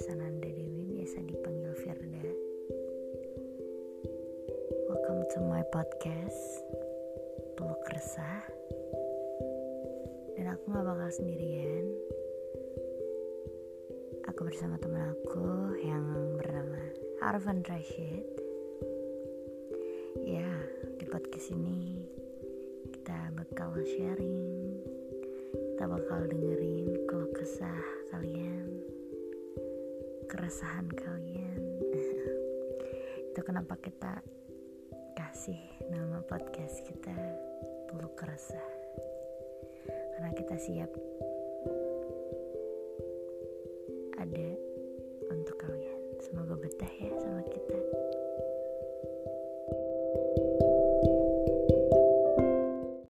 Sananda Dewi biasa dipanggil Firda. Welcome to my podcast Peluk Resah. Dan aku gak bakal sendirian. Aku bersama teman aku yang bernama Arvan Rashid. Ya, di podcast ini kita bakal sharing, kita bakal dengerin keresahan kalian. Itu kenapa kita kasih nama podcast kita peluk keresah. Karena kita siap. Ada